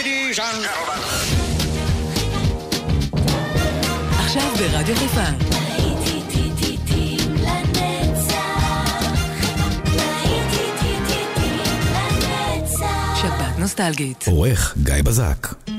ladies and עכשיו ברדיו חיפה. נוסטלגית. עורך גיא בזק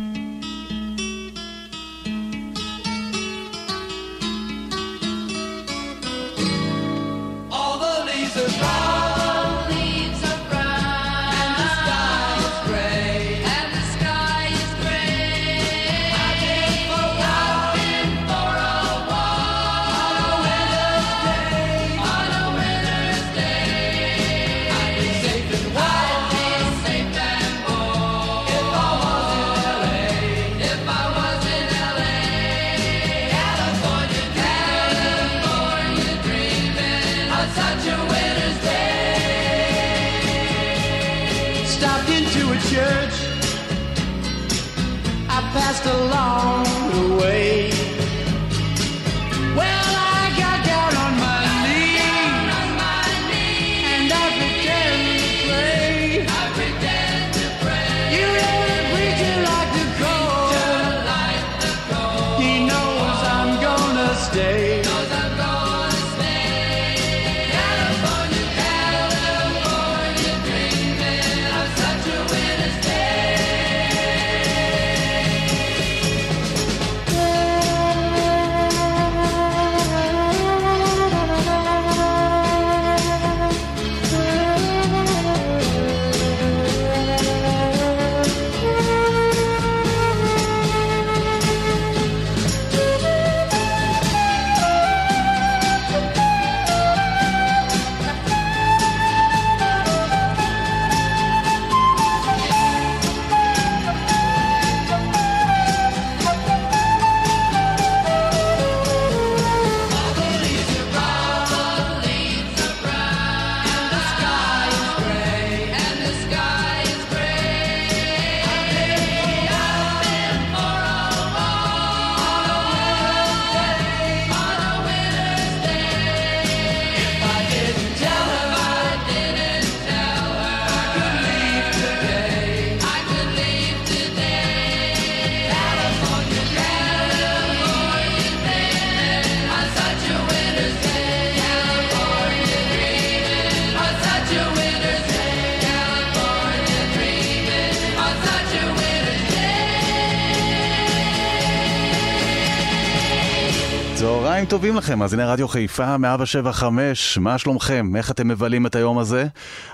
טובים לכם, אז הנה רדיו חיפה, 175, מה שלומכם? איך אתם מבלים את היום הזה?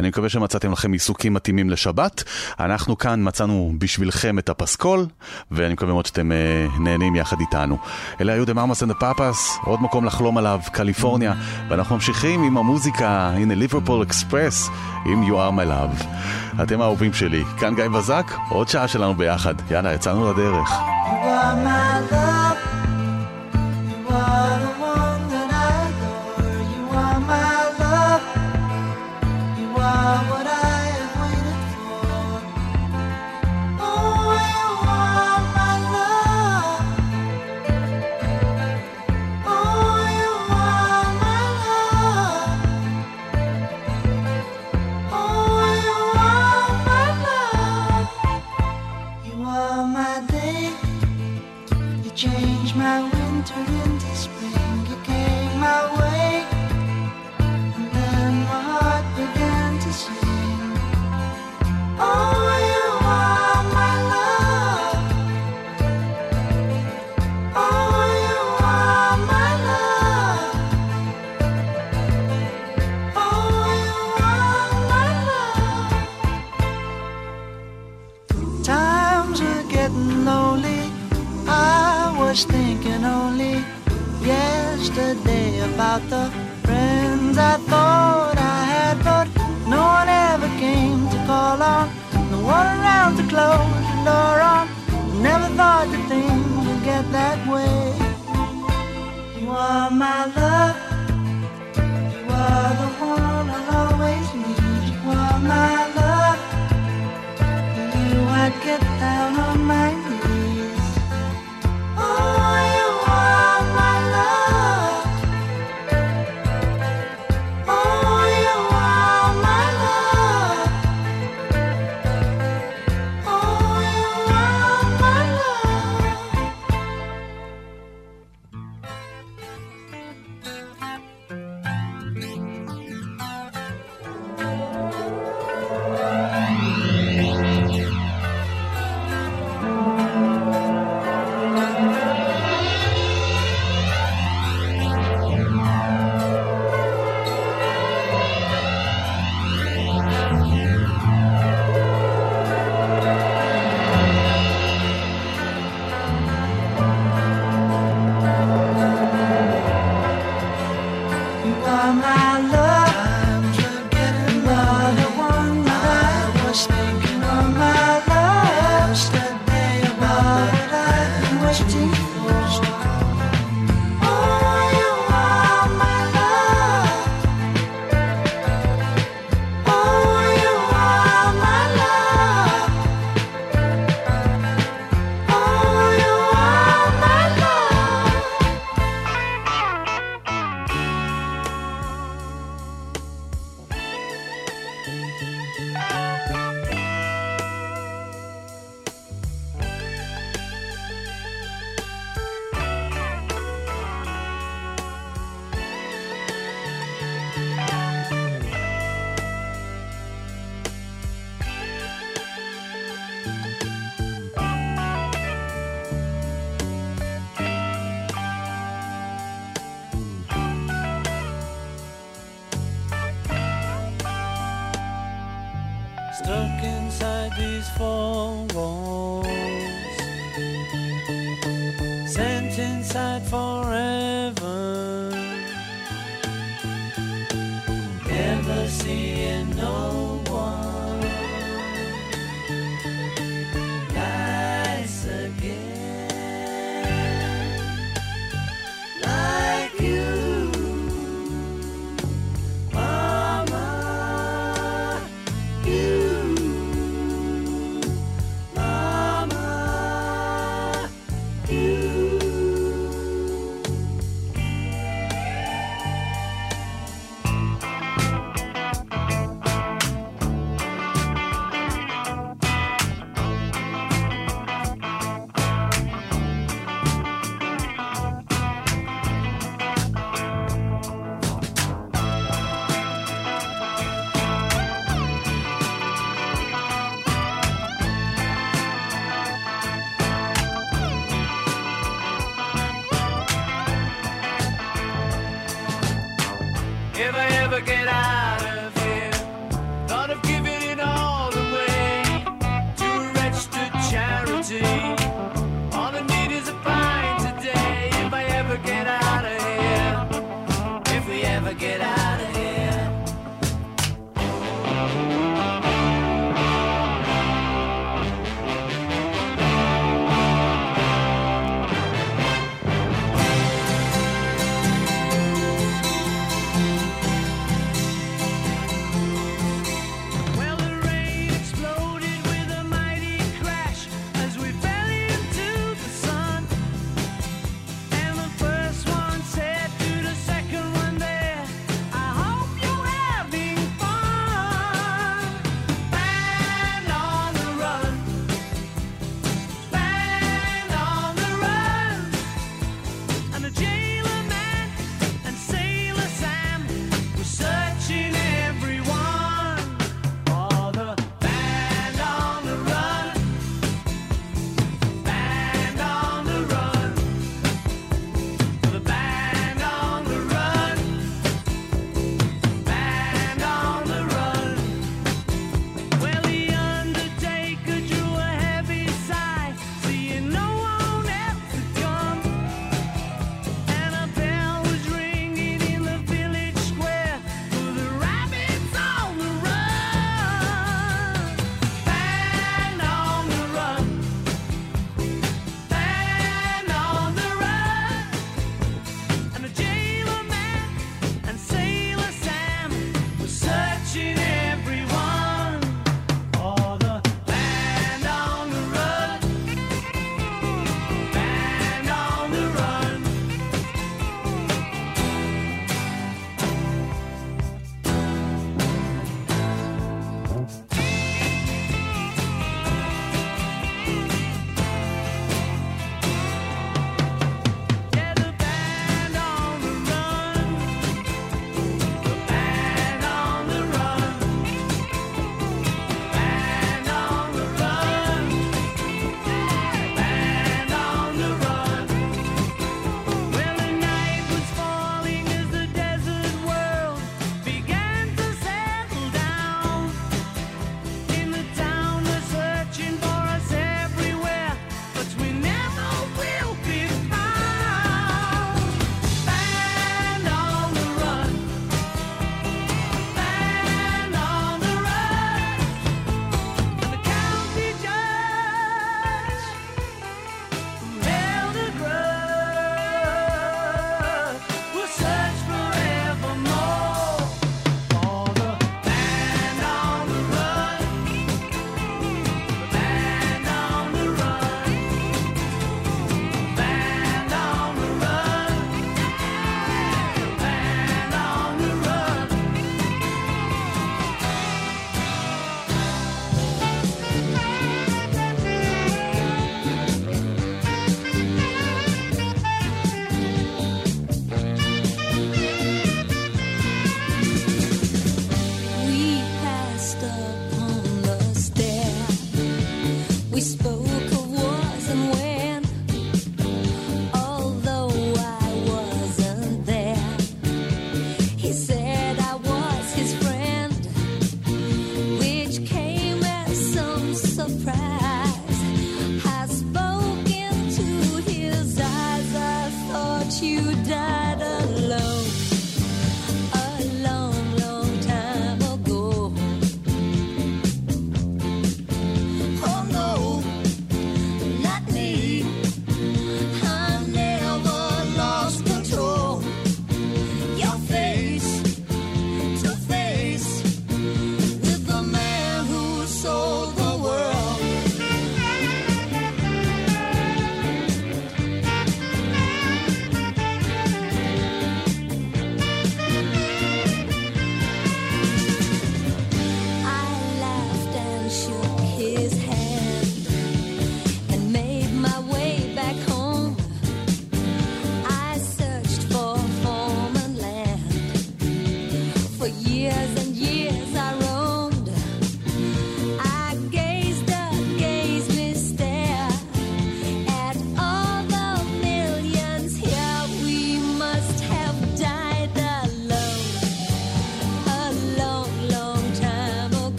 אני מקווה שמצאתם לכם עיסוקים מתאימים לשבת. אנחנו כאן מצאנו בשבילכם את הפסקול, ואני מקווה מאוד שאתם אה, נהנים יחד איתנו. אלה היו The Mamas and the Papas, עוד מקום לחלום עליו, קליפורניה, ואנחנו ממשיכים עם המוזיקה, הנה ליברפול אקספרס, עם You are my love. אתם האהובים שלי, כאן גיא בזק, עוד שעה שלנו ביחד. יאללה, יצאנו לדרך. You are my love.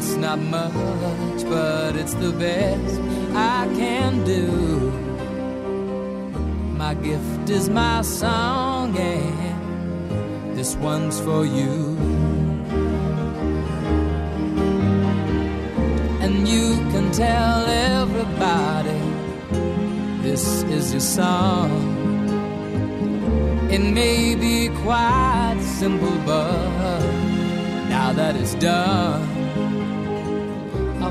It's not much, but it's the best I can do. My gift is my song, and this one's for you. And you can tell everybody this is your song. It may be quite simple, but now that it's done,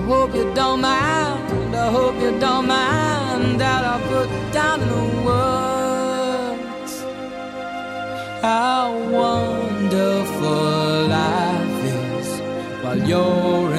hope you don't mind. I hope you don't mind that I put down the words how wonderful life is while you're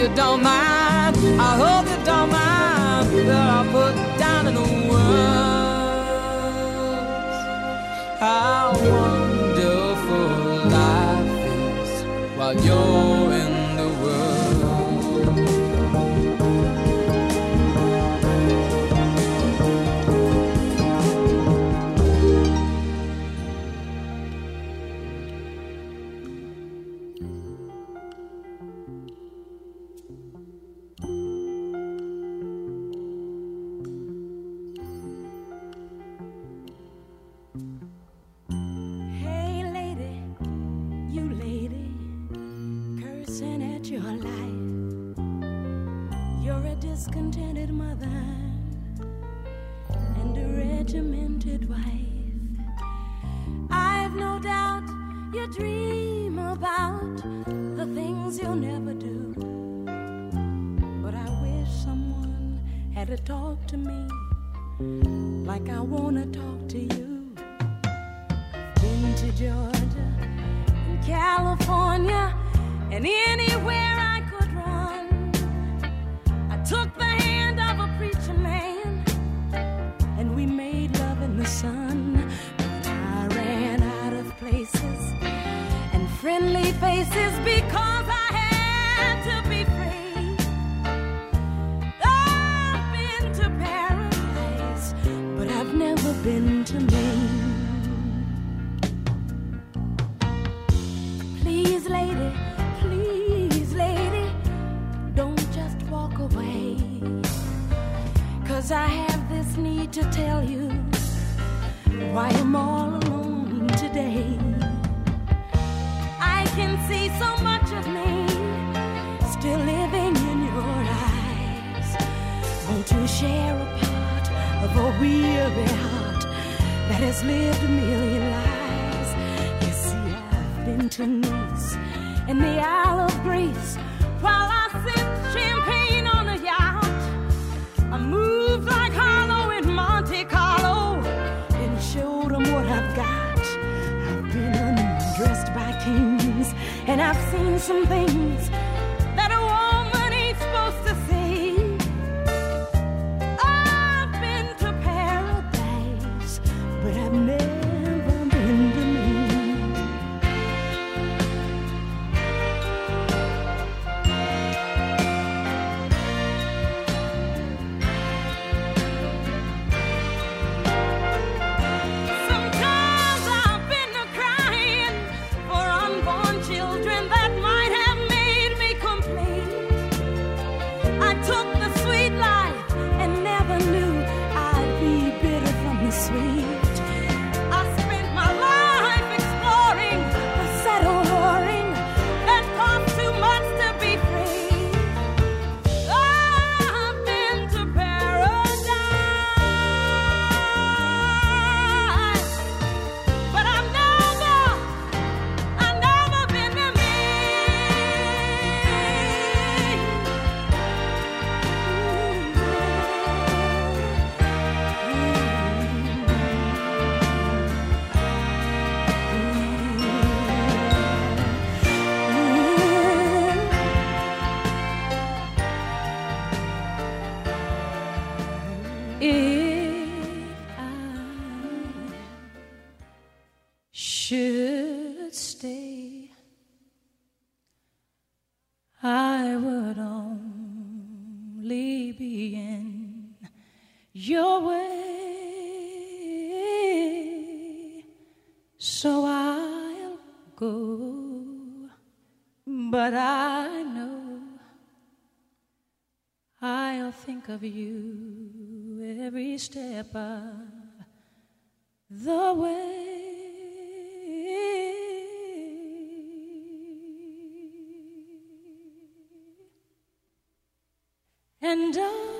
you don't mind. I hope you don't mind that I put down in the words how wonderful life is while you're dream about the things you'll never do. But I wish someone had to talk to me like I wanna talk to you been to Georgia and California and anywhere I could run. I took the friendly faces because I had to be free. I've been to paradise, but I've never been to Maine. Please, lady, please, lady, don't just walk away. Cause I have this need to tell you why I'm all see so much of me still living in your eyes. Won't you share a part of a weary heart that has lived a million lives? You see, I've been to Nice and the Isle of Greece. some things. think of you every step of the way. And I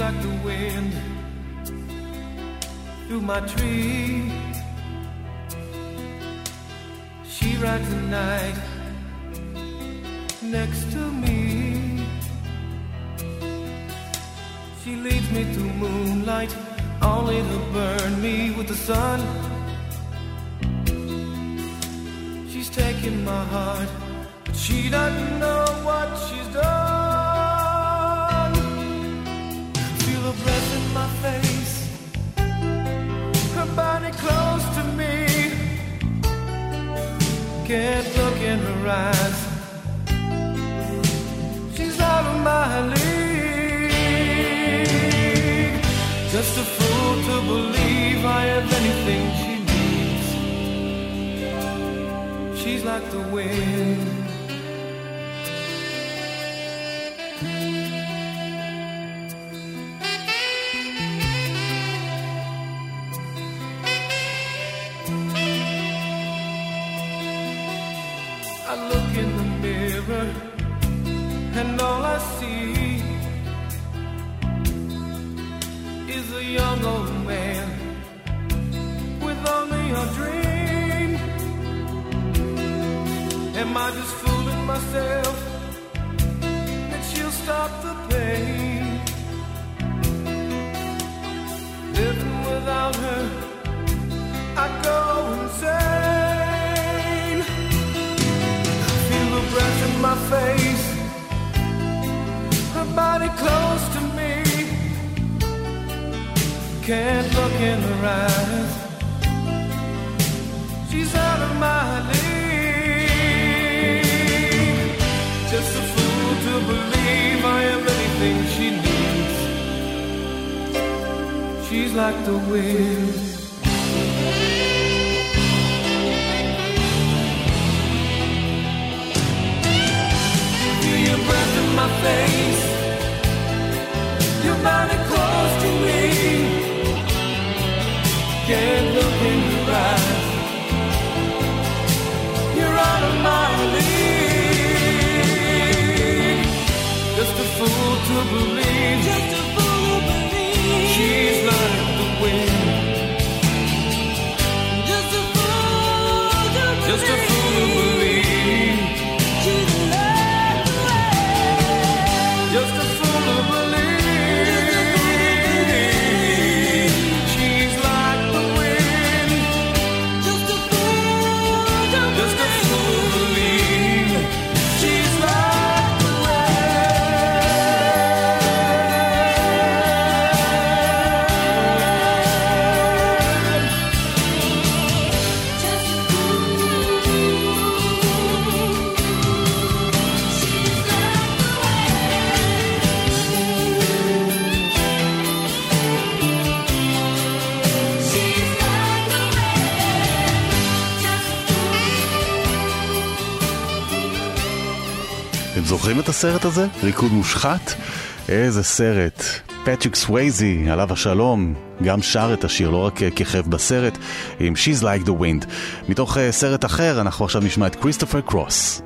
Like the wind through my tree. She rides the night next to me. She leads me through moonlight, only to burn me with the sun. She's taking my heart, but she doesn't know what she's done. Can't look in her eyes. She's out of my league. Just a fool to believe I have anything she needs. She's like the wind. Can't look in her eyes. She's out of my league. Just a fool to believe I am anything she needs. She's like the wind. Feel your breath in my face. Your body close to me. Can't look in your eyes. You're out of my league. Just a fool to believe. אתם זוכרים את הסרט הזה? ריקוד מושחת? איזה סרט. פטריק סווייזי, עליו השלום, גם שר את השיר, לא רק אה, כיכב בסרט, עם She's Like the Wind. מתוך אה, סרט אחר, אנחנו עכשיו נשמע את כריסטופר קרוס.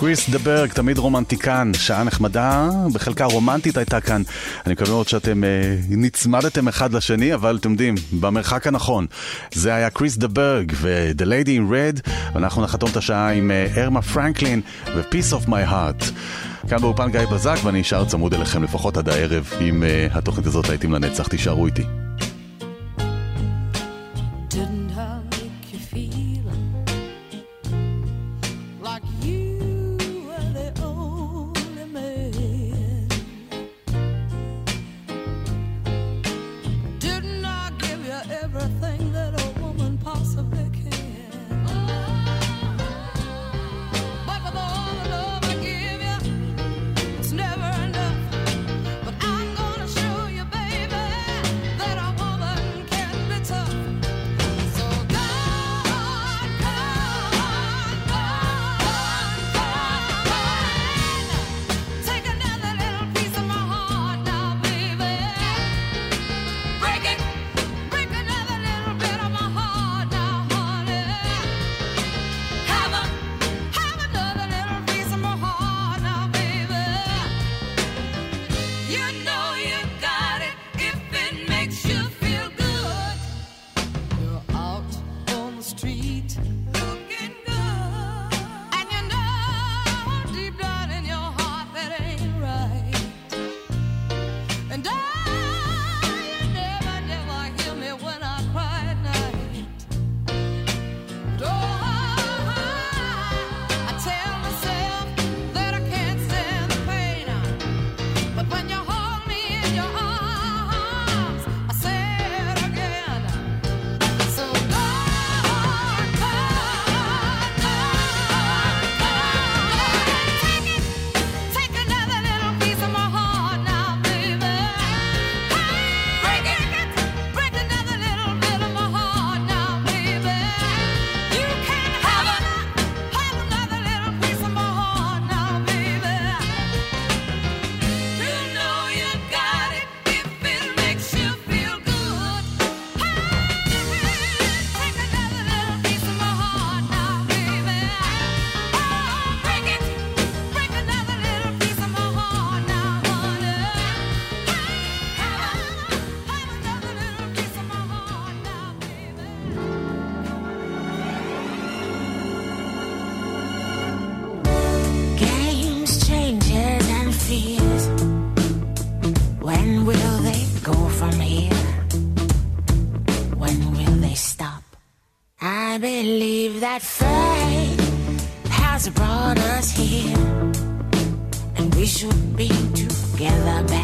קריס דה ברג, תמיד רומנטי כאן, שעה נחמדה, בחלקה רומנטית הייתה כאן. אני מקווה מאוד שאתם אה, נצמדתם אחד לשני, אבל אתם יודעים, במרחק הנכון. זה היה קריס דה ברג ו-The Lady in Red, ואנחנו נחתום את השעה עם אה, ארמה פרנקלין ו-Peace of My Heart. כאן באופן גיא בזק, ואני אשאר צמוד אליכם לפחות עד הערב. אם אה, התוכנית הזאת להיטים לנצח, תישארו איתי. Brought us here, and we should be together,